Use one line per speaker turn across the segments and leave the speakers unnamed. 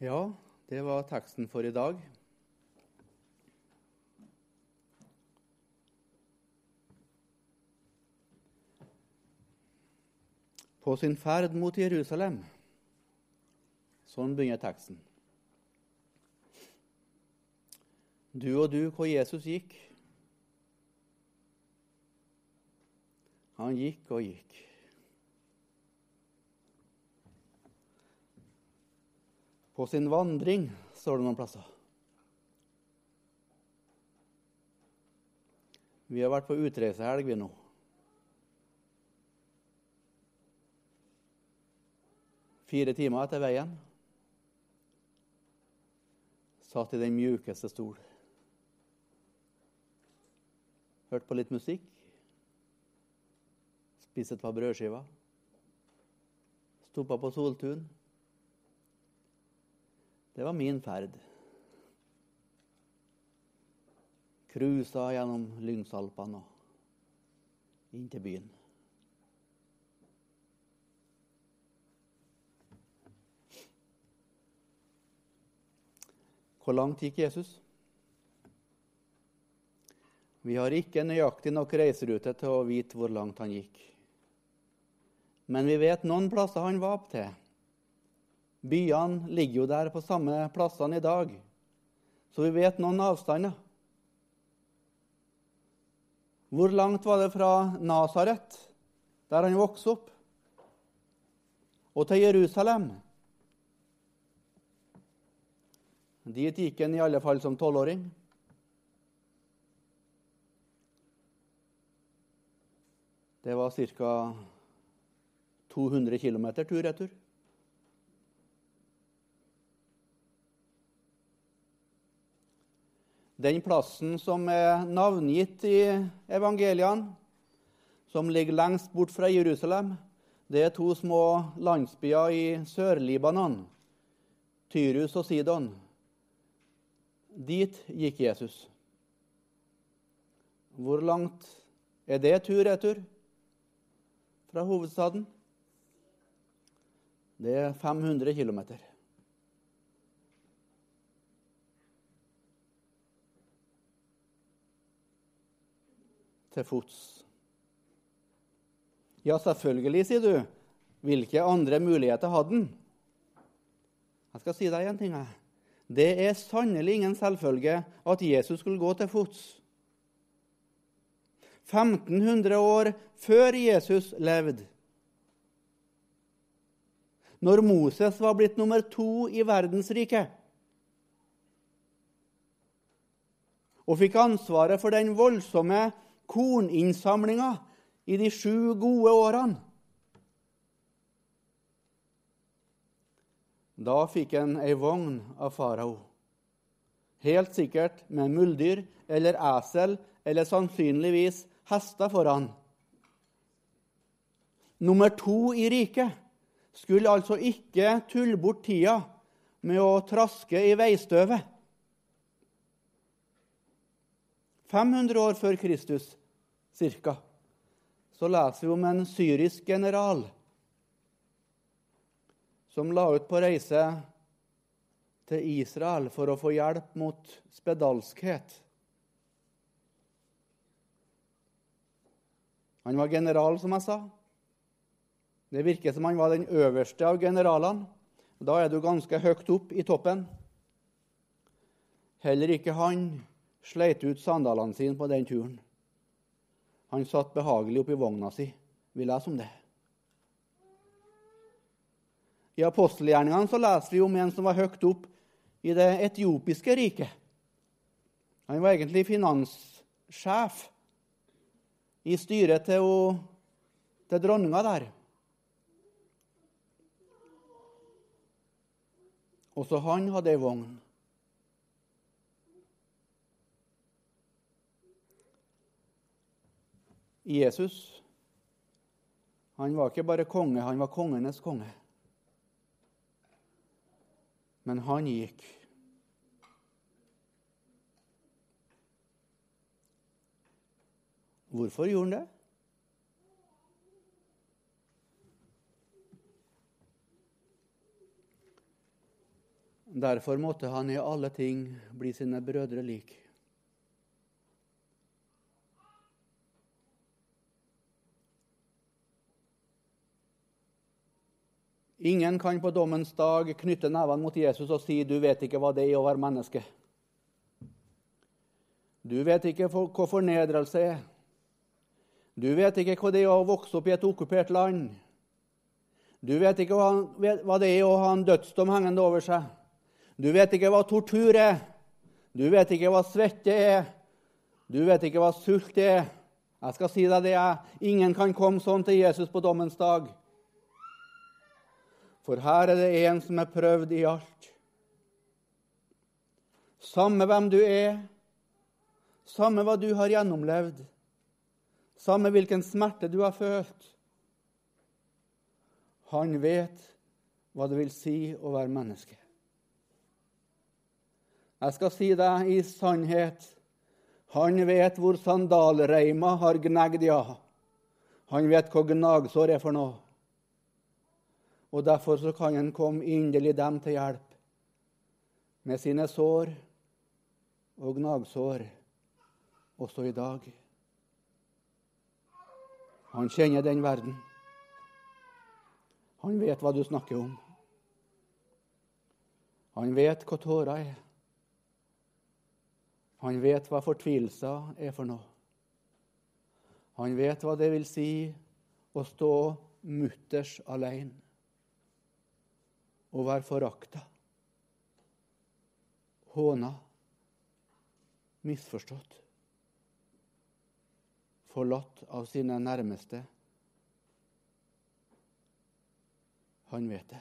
Ja, det var teksten for i dag. På sin ferd mot Jerusalem. Sånn begynner teksten. Du og du, hvor Jesus gikk. Han gikk og gikk. På sin vandring, står det noen plasser. Vi har vært på utreisehelg, vi nå. Fire timer etter veien. Satt i den mjukeste stol. Hørt på litt musikk. Spist et par brødskiver. Stoppa på Soltun. Det var min ferd. Cruisa gjennom Lyngsalpene og inn til byen. Hvor langt gikk Jesus? Vi har ikke nøyaktig nok reiserute til å vite hvor langt han gikk. Men vi vet noen plasser han var opp til. Byene ligger jo der på samme plassene i dag, så vi vet noen avstander. Hvor langt var det fra Nasaret, der han vokste opp, og til Jerusalem? Dit gikk han i alle fall som tolvåring. Det var ca. 200 km tur-retur. Den plassen som er navngitt i evangeliene, som ligger lengst bort fra Jerusalem, det er to små landsbyer i Sør-Libanon, Tyrus og Sidon. Dit gikk Jesus. Hvor langt er det tur-retur fra hovedstaden? Det er 500 km. Til fots. Ja, selvfølgelig, sier du. Hvilke andre muligheter hadde han? Jeg skal si deg en ting. Det er sannelig ingen selvfølge at Jesus skulle gå til fots. 1500 år før Jesus levde. Når Moses var blitt nummer to i verdensriket og fikk ansvaret for den voldsomme korninnsamlinga i de sju gode årene. Da fikk han ei vogn av farao. Helt sikkert med muldyr eller esel eller sannsynligvis hester foran. Nummer to i riket skulle altså ikke tulle bort tida med å traske i veistøvet. 500 år før Kristus cirka, så leser vi om en syrisk general som la ut på reise til Israel for å få hjelp mot spedalskhet. Han var general, som jeg sa. Det virker som han var den øverste av generalene. Da er du ganske høyt opp i toppen. Heller ikke han sleit ut sandalene sine på den turen. Han satt behagelig oppi vogna si. Vi leser om det. I apostelgjerningene så leser vi om en som var høyt opp i det etiopiske riket. Han var egentlig finanssjef i styret til, til dronninga der. Også han hadde ei vogn. Jesus han var ikke bare konge, han var kongenes konge. Men han gikk. Hvorfor gjorde han det? Derfor måtte han i alle ting bli sine brødre lik. Ingen kan på dommens dag knytte nevene mot Jesus og si 'du vet ikke hva det er å være menneske'. Du vet ikke hva fornedrelse er. Du vet ikke hva det er å vokse opp i et okkupert land. Du vet ikke hva det er å ha en dødsdom hengende over seg. Du vet ikke hva tortur er. Du vet ikke hva svette er. Du vet ikke hva sult er. Jeg skal si deg det. Ingen kan komme sånn til Jesus på dommens dag. For her er det en som er prøvd i alt. Samme hvem du er, samme hva du har gjennomlevd, samme hvilken smerte du har følt. Han vet hva det vil si å være menneske. Jeg skal si deg i sannhet han vet hvor sandalreima har gnagd, ja. Han vet hva gnagsår er for noe. Og Derfor så kan han komme inderlig dem til hjelp med sine sår og gnagsår også i dag. Han kjenner den verden. Han vet hva du snakker om. Han vet hva tårer er. Han vet hva fortvilelser er for noe. Han vet hva det vil si å stå mutters alene å være forakta, håna, misforstått, forlatt av sine nærmeste. Han vet det.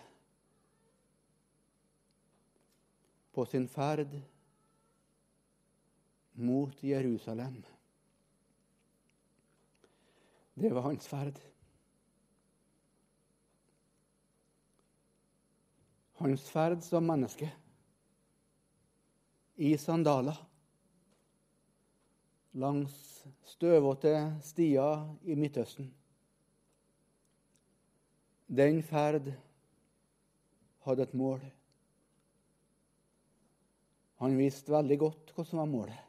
På sin ferd mot Jerusalem. Det var hans ferd. Hans ferd som menneske i sandaler langs støvete stier i Midtøsten. Den ferd hadde et mål. Han visste veldig godt hva som var målet.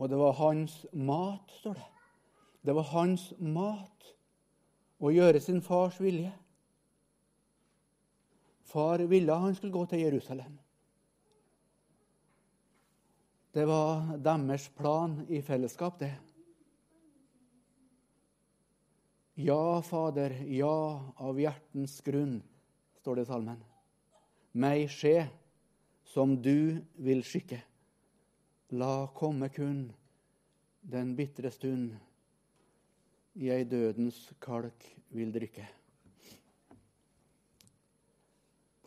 Og det var hans mat, står det. Det var hans mat å gjøre sin fars vilje. Far ville han skulle gå til Jerusalem. Det var deres plan i fellesskap, det. Ja, Fader, ja, av hjertens grunn, står det i salmen. Meg skje som du vil skikke. La komme kun den bitre stund jeg dødens kalk vil drikke.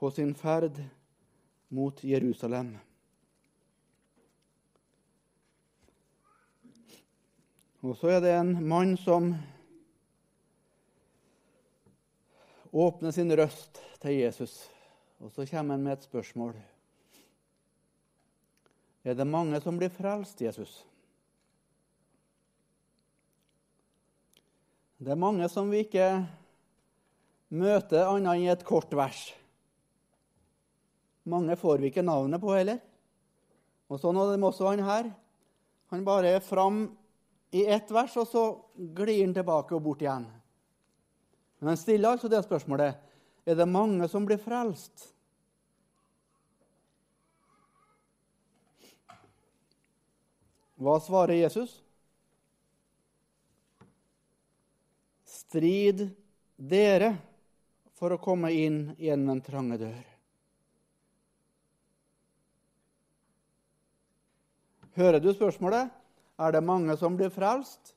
På sin ferd mot Jerusalem. Og så er det en mann som åpner sin røst til Jesus, og så kommer han med et spørsmål. Er det mange som blir frelst, Jesus? Det er mange som vi ikke møter annet enn i et kort vers. Mange får vi ikke navnet på heller. Og Sånn er det også han her. Han bare er fram i ett vers, og så glir han tilbake og bort igjen. Men han stiller altså det spørsmålet er det mange som blir frelst. Hva svarer Jesus? Strid dere for å komme inn gjennom den trange dør. Hører du spørsmålet? Er det mange som blir frelst?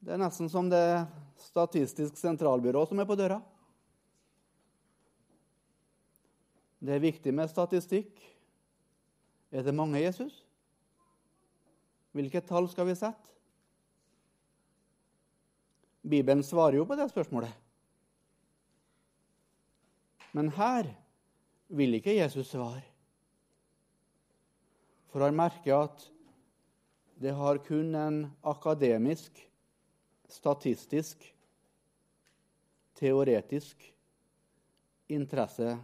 Det er nesten som det Statistisk sentralbyrå som er på døra. Det er viktig med statistikk. Er det mange Jesus? Hvilket tall skal vi sette? Bibelen svarer jo på det spørsmålet. Men her vil ikke Jesus svare. For han merker at det har kun en akademisk, statistisk, teoretisk interesse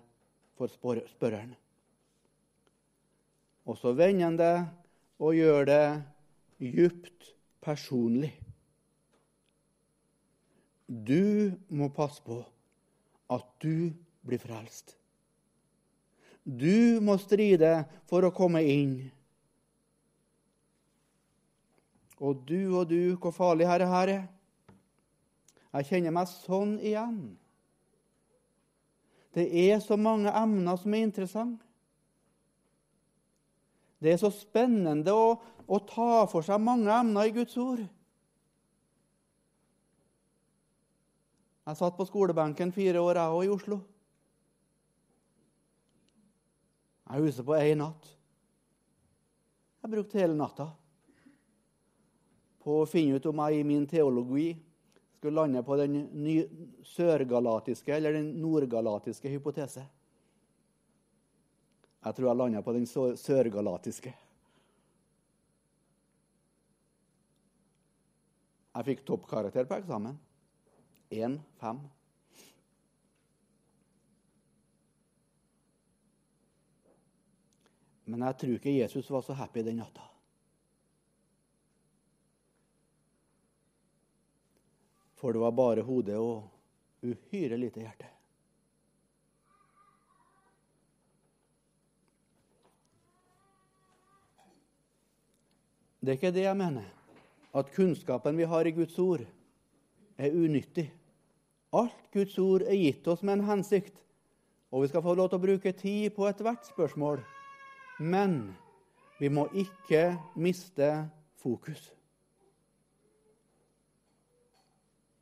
for spørreren. Og så vender han det og gjør det djupt personlig. Du må passe på at du blir frelst. Du må stride for å komme inn. Og du og du, hvor farlig herre her er. Jeg kjenner meg sånn igjen. Det er så mange emner som er interessante. Det er så spennende å, å ta for seg mange emner i Guds ord. Jeg satt på skolebenken fire år, jeg òg, i Oslo. Jeg husker på én natt. Jeg brukte hele natta på å finne ut om jeg i min teologi skulle lande på den sørgalatiske eller den nordgalatiske hypotese. Jeg tror jeg landa på den sørgalatiske. Jeg fikk toppkarakter på eksamen. 1-5. Men jeg tror ikke Jesus var så happy den natta. For det var bare hodet og uhyre lite hjerte. Det er ikke det jeg mener, at kunnskapen vi har i Guds ord, er unyttig. Alt Guds ord er gitt oss med en hensikt, og vi skal få lov til å bruke tid på ethvert spørsmål. Men vi må ikke miste fokus.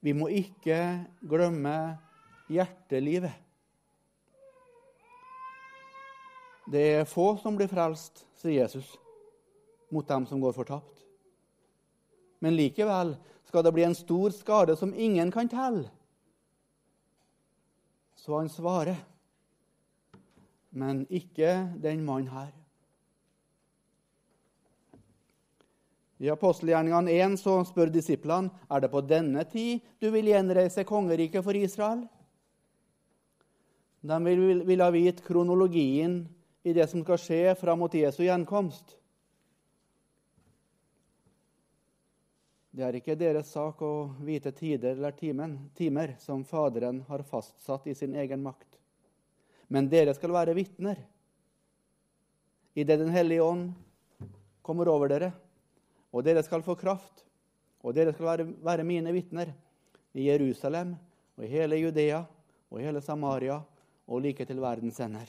Vi må ikke glemme hjertelivet. Det er få som blir frelst, sier Jesus, mot dem som går fortapt. Men likevel skal det bli en stor skade som ingen kan telle. Så han svarer, men ikke den mannen her. I apostelgjerningene 1 så spør disiplene er det på denne tid du vil gjenreise kongeriket for Israel. De vil, vil ha vite kronologien i det som skal skje fram mot Jesu gjenkomst. Det er ikke deres sak å vite tider eller timen, timer som Faderen har fastsatt i sin egen makt. Men dere skal være vitner idet Den hellige ånd kommer over dere og dere skal få kraft, og dere skal være, være mine vitner i Jerusalem og i hele Judea og i hele Samaria og like til verdens ender.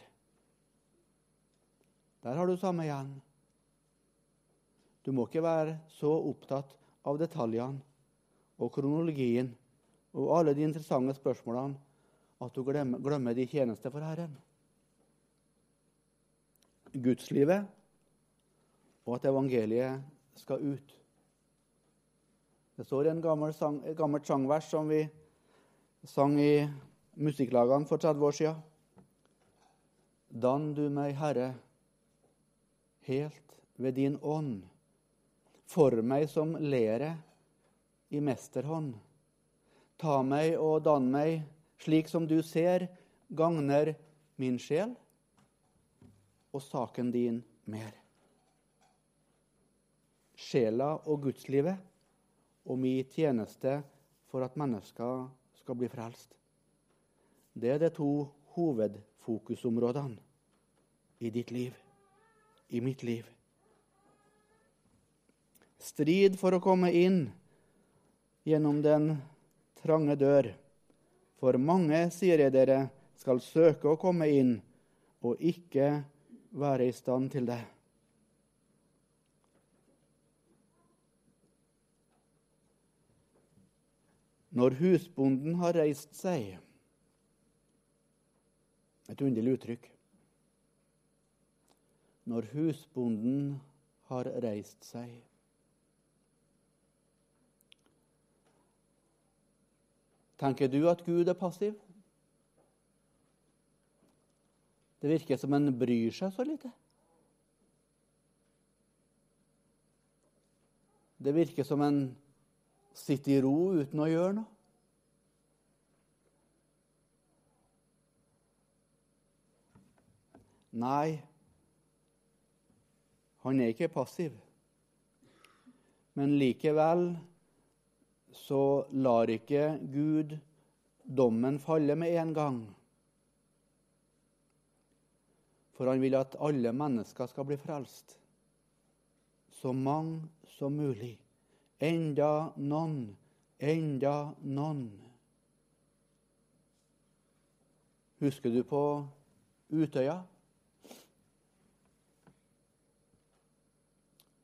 Der har du samme igjen. Du må ikke være så opptatt av detaljene og kronologien og alle de interessante spørsmålene at du glemmer, glemmer de tjeneste for Herren. Gudslivet og at evangeliet skal ut. Det står en gammel sang, et gammelt sangvers som vi sang i musikklagene for 30 år siden. Dann du meg, Herre, helt ved din ånd. For meg som lere i mesterhånd. Ta meg og dann meg slik som du ser gagner min sjel og saken din mer sjela og gudslivet og min tjeneste for at mennesker skal bli frelst. Det er de to hovedfokusområdene i ditt liv, i mitt liv. Strid for å komme inn gjennom den trange dør. For mange, sier jeg dere, skal søke å komme inn og ikke være i stand til det. Når husbonden har reist seg Et underlig uttrykk. Når husbonden har reist seg Tenker du at Gud er passiv? Det virker som en bryr seg så lite. Det virker som en sitte i ro uten å gjøre noe. Nei, han er ikke passiv. Men likevel så lar ikke Gud dommen falle med en gang. For han vil at alle mennesker skal bli frelst. Så mange som mulig. Enda noen, enda noen. Husker du på Utøya?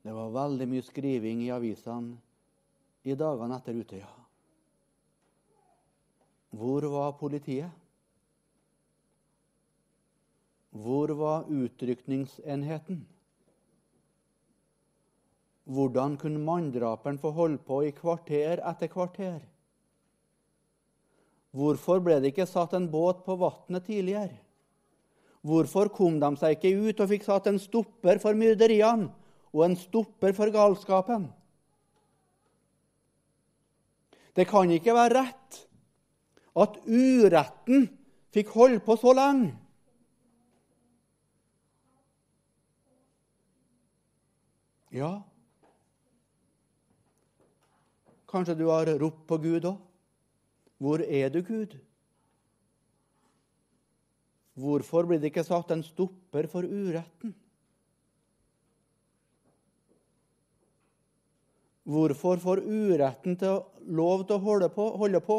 Det var veldig mye skriving i avisene i dagene etter Utøya. Hvor var politiet? Hvor var utrykningsenheten? Hvordan kunne manndraperen få holde på i kvarter etter kvarter? Hvorfor ble det ikke satt en båt på vannet tidligere? Hvorfor kom de seg ikke ut og fikk satt en stopper for myrderiene? og en stopper for galskapen. Det kan ikke være rett at uretten fikk holde på så lenge. Ja, kanskje du har ropt på Gud òg? Hvor er du, Gud? Hvorfor blir det ikke satt en stopper for uretten? Hvorfor får uretten til lov til å holde på, holde på?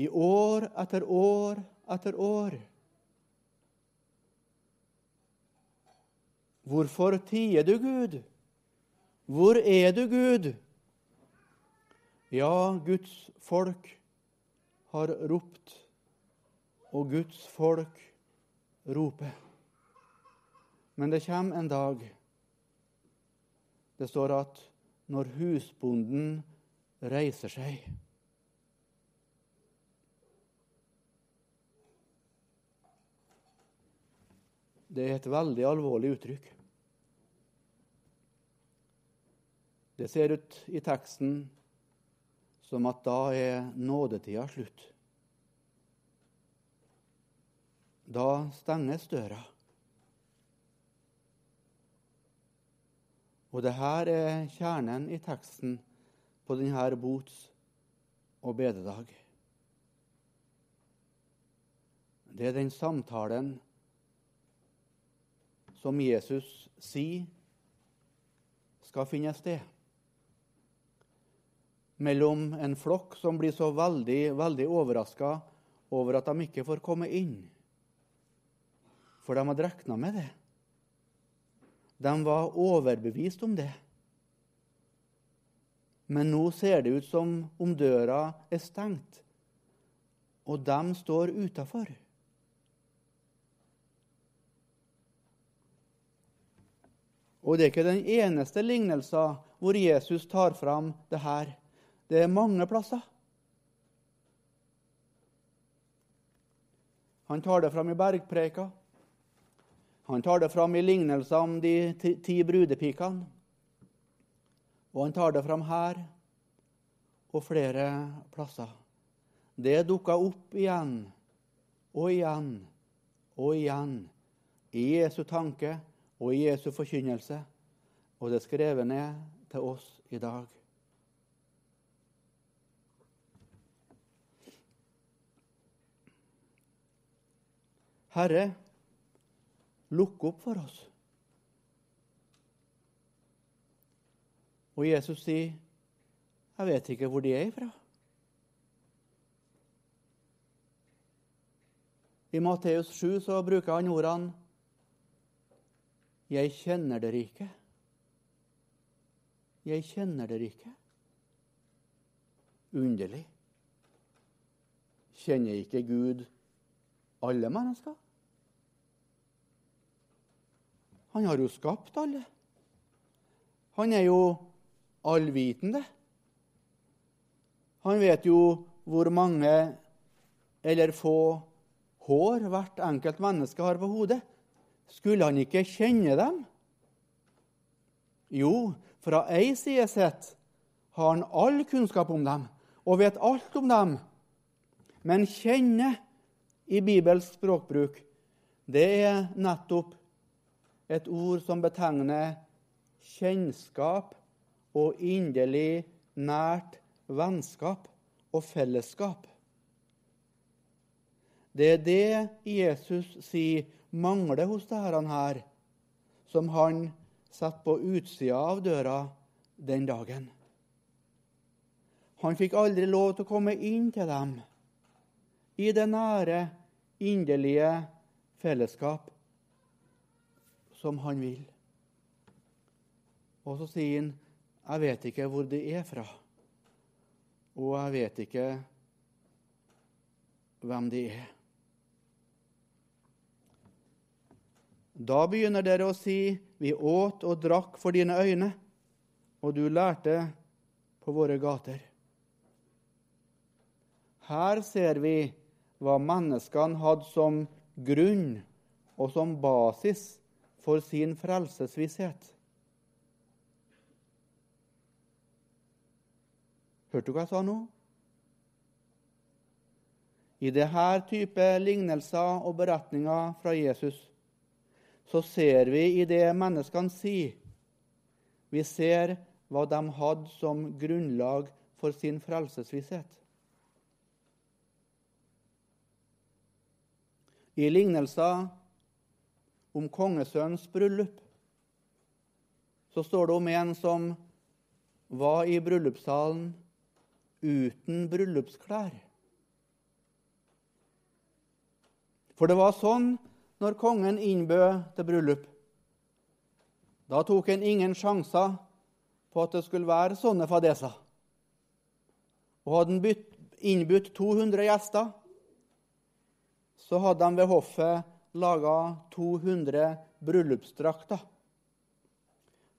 I år etter år etter år. Hvorfor tier du, Gud? Hvor er du, Gud? Ja, Guds folk har ropt, og Guds folk roper. Men det kommer en dag det står at når husbonden reiser seg Det er et veldig alvorlig uttrykk. Det ser ut i teksten som at da er nådetida slutt. Da stenges døra. Og det her er kjernen i teksten på denne bots- og bededag. Det er den samtalen som Jesus sier skal finne sted. Mellom en flokk som blir så veldig, veldig overraska over at de ikke får komme inn. For de hadde regna med det. De var overbevist om det. Men nå ser det ut som om døra er stengt, og de står utafor. Og det er ikke den eneste lignelsen hvor Jesus tar fram det her. Det er mange plasser. Han tar det fram i bergpreika. Han tar det fram i lignelser om de ti brudepikene. Og han tar det fram her og flere plasser. Det dukka opp igjen og igjen og igjen i Jesu tanke og i Jesu forkynnelse. Og det er skrevet ned til oss i dag. Herre, lukk opp for oss. Og Jesus sier, 'Jeg vet ikke hvor de er ifra'. I Matteus 7 så bruker han ordene 'Jeg kjenner dere ikke'. Jeg kjenner dere ikke. Underlig. Kjenner ikke Gud alle mennesker? Han har jo skapt alle. Han er jo allvitende. Han vet jo hvor mange eller få hår hvert enkelt menneske har på hodet. Skulle han ikke kjenne dem? Jo, fra ei side sett har han all kunnskap om dem og vet alt om dem. Men kjenne i Bibels språkbruk det er nettopp et ord som betegner kjennskap og inderlig nært vennskap og fellesskap. Det er det Jesus sier mangler hos disse her, som han setter på utsida av døra den dagen. Han fikk aldri lov til å komme inn til dem i det nære, inderlige fellesskap som han vil. Og så sier han, 'Jeg vet ikke hvor de er fra, og jeg vet ikke hvem de er'. Da begynner dere å si, 'Vi åt og drakk for dine øyne', og du lærte på våre gater. Her ser vi hva menneskene hadde som grunn og som basis for sin frelsesvisshet. Hørte du hva jeg sa nå? I denne type lignelser og beretninger fra Jesus så ser vi i det menneskene sier. Vi ser hva de hadde som grunnlag for sin frelsesvisshet. I lignelser om kongesønns bryllup så står det om en som var i bryllupssalen uten bryllupsklær. For det var sånn når kongen innbød til bryllup. Da tok en ingen sjanser på at det skulle være sånne fadeser. Og hadde han innbudt 200 gjester, så hadde de ved hoffet laga 200 bryllupsdrakter.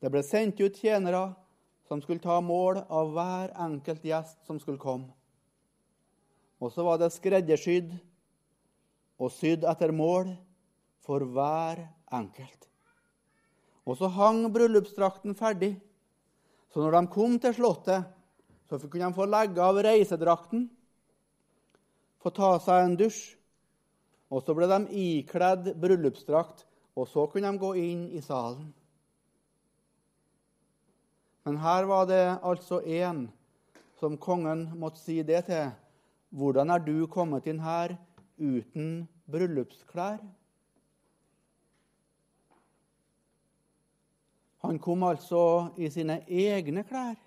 Det ble sendt ut tjenere som skulle ta mål av hver enkelt gjest som skulle komme. Og så var det skreddersydd og sydd etter mål for hver enkelt. Og så hang bryllupsdrakten ferdig. Så når de kom til Slottet, så kunne de få legge av reisedrakten, få ta seg en dusj og så ble de ikledd bryllupsdrakt, og så kunne de gå inn i salen. Men her var det altså én som kongen måtte si det til. Hvordan er du kommet inn her uten bryllupsklær? Han kom altså i sine egne klær.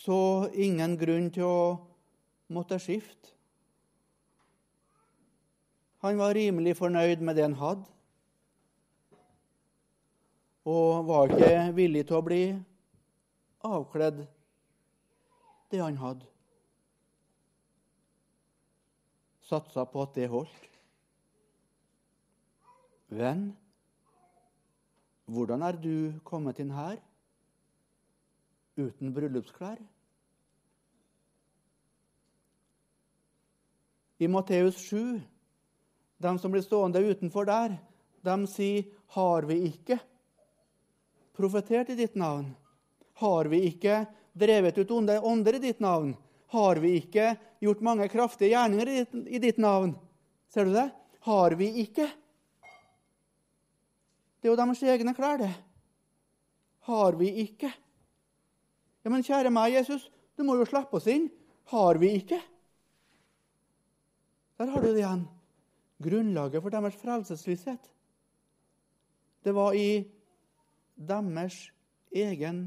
Så ingen grunn til å måtte skifte. Han var rimelig fornøyd med det han hadde, og var ikke villig til å bli avkledd det han hadde. Satsa på at det holdt. Venn, hvordan er du kommet inn her uten bryllupsklær? I Matteus 7. De som blir stående utenfor der, de sier, 'Har vi ikke profetert i ditt navn?' 'Har vi ikke drevet ut onde ånder i ditt navn?' 'Har vi ikke gjort mange kraftige gjerninger i ditt, i ditt navn?' Ser du det? Har vi ikke? Det er jo deres egne klær, det. Har vi ikke? Ja, Men kjære meg, Jesus, du må jo slippe oss inn. Har vi ikke? Der har du det igjen. Grunnlaget for deres frelsesvisshet. Det var i deres egen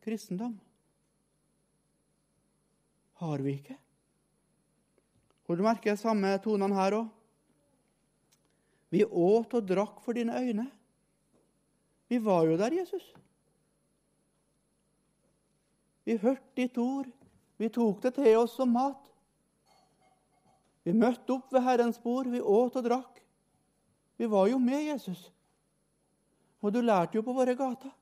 kristendom. Har vi ikke? Og Du merker samme tonene her òg. Vi åt og drakk for dine øyne. Vi var jo der, Jesus. Vi hørte ditt ord. Vi tok det til oss som mat. Vi møtte opp ved Herrens bord, vi åt og drakk. Vi var jo med Jesus. Og du lærte jo på våre gater.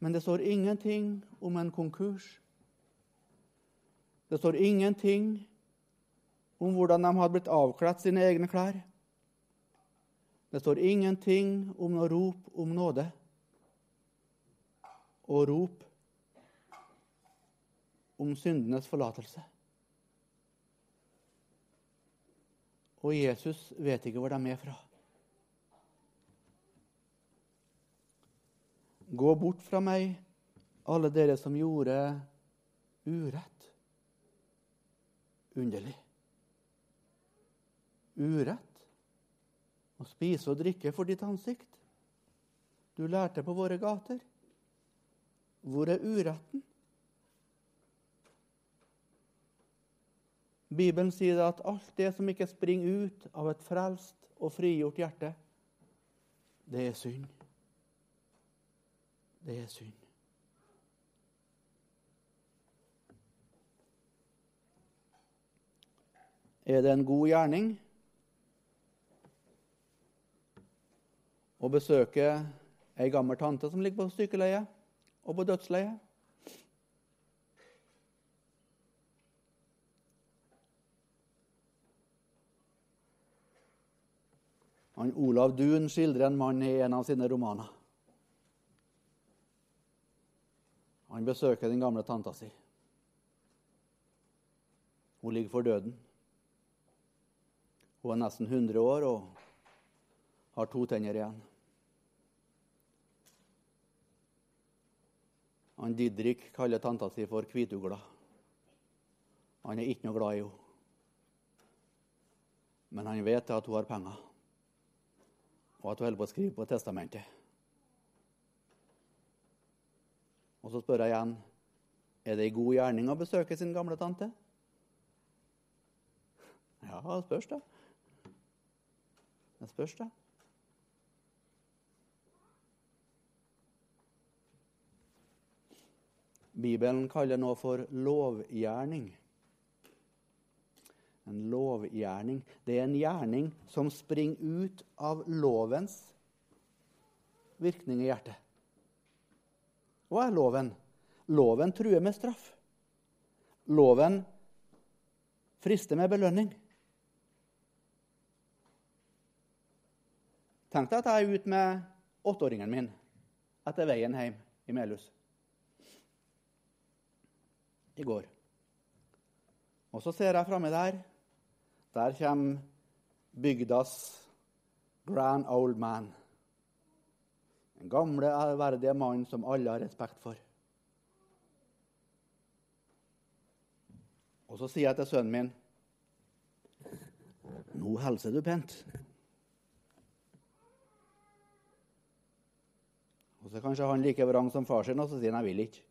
Men det står ingenting om en konkurs. Det står ingenting om hvordan de hadde blitt avkledd sine egne klær. Det står ingenting om noe rop om nåde og rop om syndenes forlatelse. Og Jesus vet ikke hvor de er fra. Gå bort fra meg, alle dere som gjorde urett. Underlig. Urett. Å spise og drikke for ditt ansikt. Du lærte på våre gater. Hvor er uretten? Bibelen sier at alt det som ikke springer ut av et frelst og frigjort hjerte, det er synd. Det er synd. Er det en god gjerning å besøke ei gammel tante som ligger på sykeleie og på dødsleie? Han Olav Duun skildrer en mann i en av sine romaner. Han besøker den gamle tanta si. Hun ligger for døden. Hun er nesten 100 år og har to tenner igjen. Han Didrik kaller tanta si for hvitugla. Han er ikke noe glad i henne. Men han vet at hun har penger, og at hun holder på å skrive på testamentet. Og så spør jeg igjen er det ei god gjerning å besøke sin gamle tante. Ja, det spørs, det. Det spørs, det. Bibelen kaller noe for lovgjerning. En lovgjerning. Det er en gjerning som springer ut av lovens virkning i hjertet. Hva er loven? Loven truer med straff. Loven frister med belønning. Tenk deg at jeg er ute med åtteåringen min etter veien hjem i Melhus i går. Og så ser jeg framme der Der kommer bygdas grand old man. Den gamle, ærverdige mannen som alle har respekt for. Og så sier jeg til sønnen min Nå hilser du pent. Og så kanskje han like vrang som far sin, og så sier han jeg vil ikke.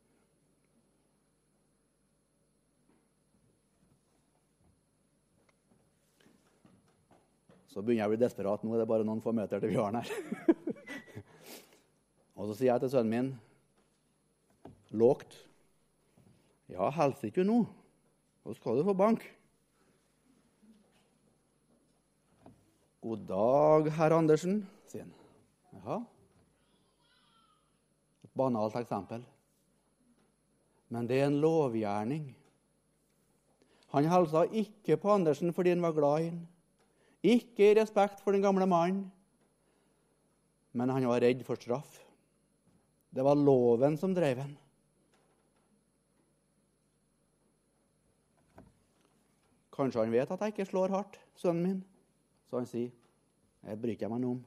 Så begynner jeg å bli desperat. Nå er det bare noen få meter til den her. og så sier jeg til sønnen min lågt Ja, helst ikke nå, så skal du få bank. God dag, herr Andersen, sier han. Ja. Et banalt eksempel. Men det er en lovgjerning. Han hilsa ikke på Andersen fordi han var glad i ham. Ikke i respekt for den gamle mannen, men han var redd for straff. Det var loven som drev ham. Kanskje han vet at jeg ikke slår hardt, sønnen min, så han sier, 'Jeg bryr ikke meg noe om'.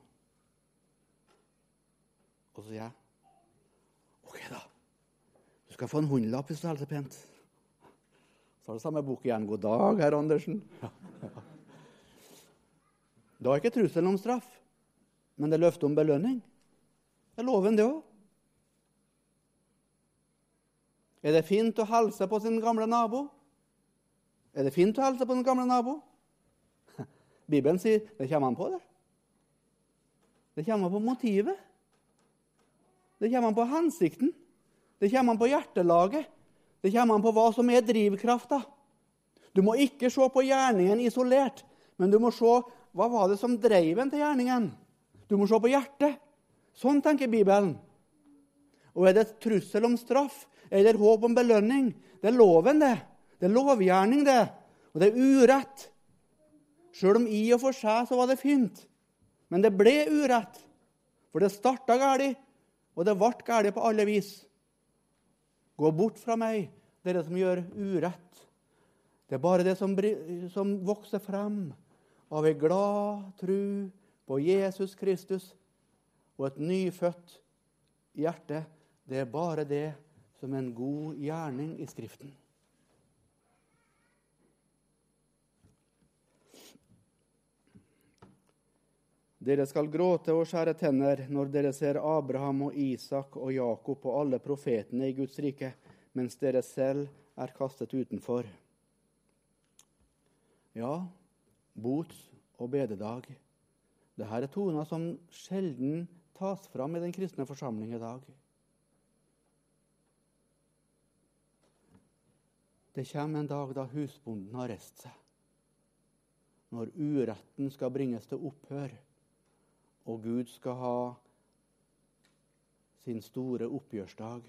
Og så sier jeg, 'OK, da. Du skal få en hundrelapp hvis du hilser pent.' Så har det samme bok igjen. 'God dag, herr Andersen'. Ja, ja. Da er ikke trusselen om straff, men det er løftet om belønning. Det er loven, det òg. Er det fint å hilse på sin gamle nabo? Er det fint å hilse på sin gamle nabo? Bibelen sier det kommer an på det. Det kommer an på motivet. Det kommer an på hensikten. Det kommer an på hjertelaget. Det kommer an på hva som er drivkrafta. Du må ikke se på gjerningen isolert, men du må se hva var det som drev en til gjerningen? Du må se på hjertet. Sånn tenker Bibelen. Og er det trussel om straff Er det håp om belønning? Det er loven, det. Det er lovgjerning, det. Og det er urett. Sjøl om i og for seg så var det fint. Men det ble urett. For det starta galt, og det ble galt på alle vis. Gå bort fra meg, dere som gjør urett. Det er bare det som, som vokser frem av ei glad tru på Jesus Kristus og et nyfødt hjerte. Det er bare det som en god gjerning i Skriften. Dere skal gråte og skjære tenner når dere ser Abraham og Isak og Jakob og alle profetene i Guds rike, mens dere selv er kastet utenfor. Ja, bots- og bededag. Dette er toner som sjelden tas fram i den kristne forsamling i dag. Det kommer en dag da husbonden har reist seg, når uretten skal bringes til opphør og Gud skal ha sin store oppgjørsdag.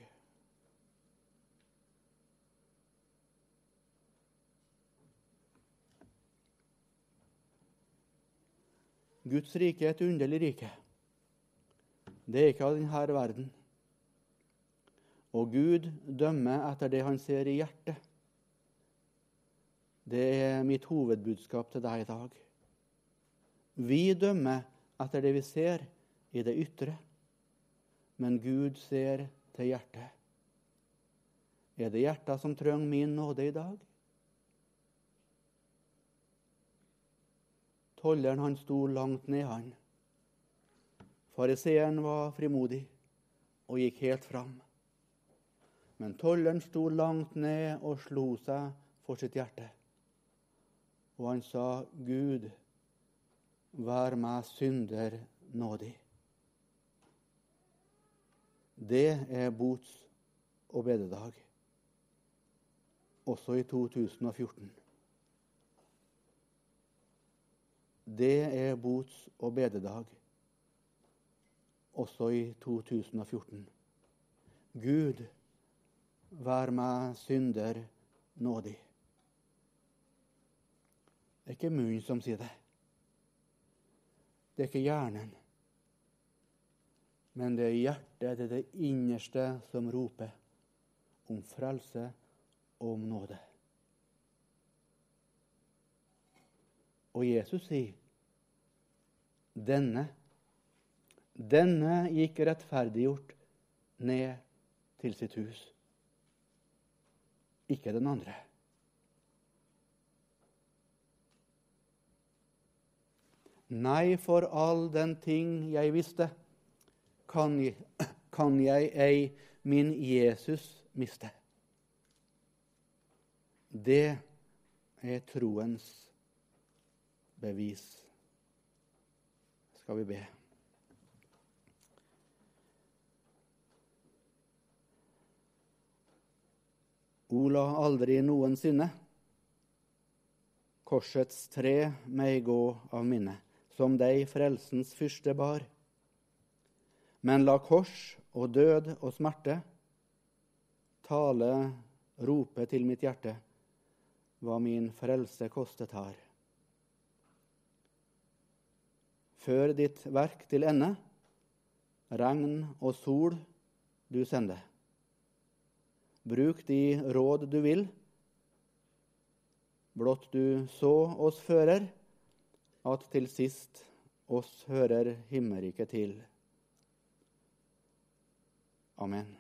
Guds rike er et underlig rike. Det er ikke av denne verden. Og Gud dømmer etter det han ser i hjertet. Det er mitt hovedbudskap til deg i dag. Vi dømmer etter det vi ser i det ytre, men Gud ser til hjertet. Er det hjertet som trenger min nåde i dag? Tolleren han sto langt ned, han. Fariseeren var frimodig og gikk helt fram. Men tolleren sto langt ned og slo seg for sitt hjerte. Og han sa, Gud, Vær meg synder nådig. Det er bots- og bededag, også i 2014. Det er bots- og bededag, også i 2014. Gud, vær meg synder nådig. Det er ikke munnen som sier det. Det er ikke hjernen, men det er hjertet, det er det innerste, som roper om frelse og om nåde. Og Jesus sier denne, denne gikk rettferdiggjort ned til sitt hus, ikke den andre. Nei, for all den ting jeg visste, kan kan jeg ei min Jesus miste. Det er troens bevis. Skal vi be. Ola aldri noensinne korsets tre meg gå av minne som deg frelsens fyrste bar. Men la kors og død og smerte tale, rope til mitt hjerte, hva min frelse kostet har. Før ditt verk til ende, regn og sol du sender. Bruk de råd du vil, blott du så oss fører, at til sist oss hører himmelriket til. Amen.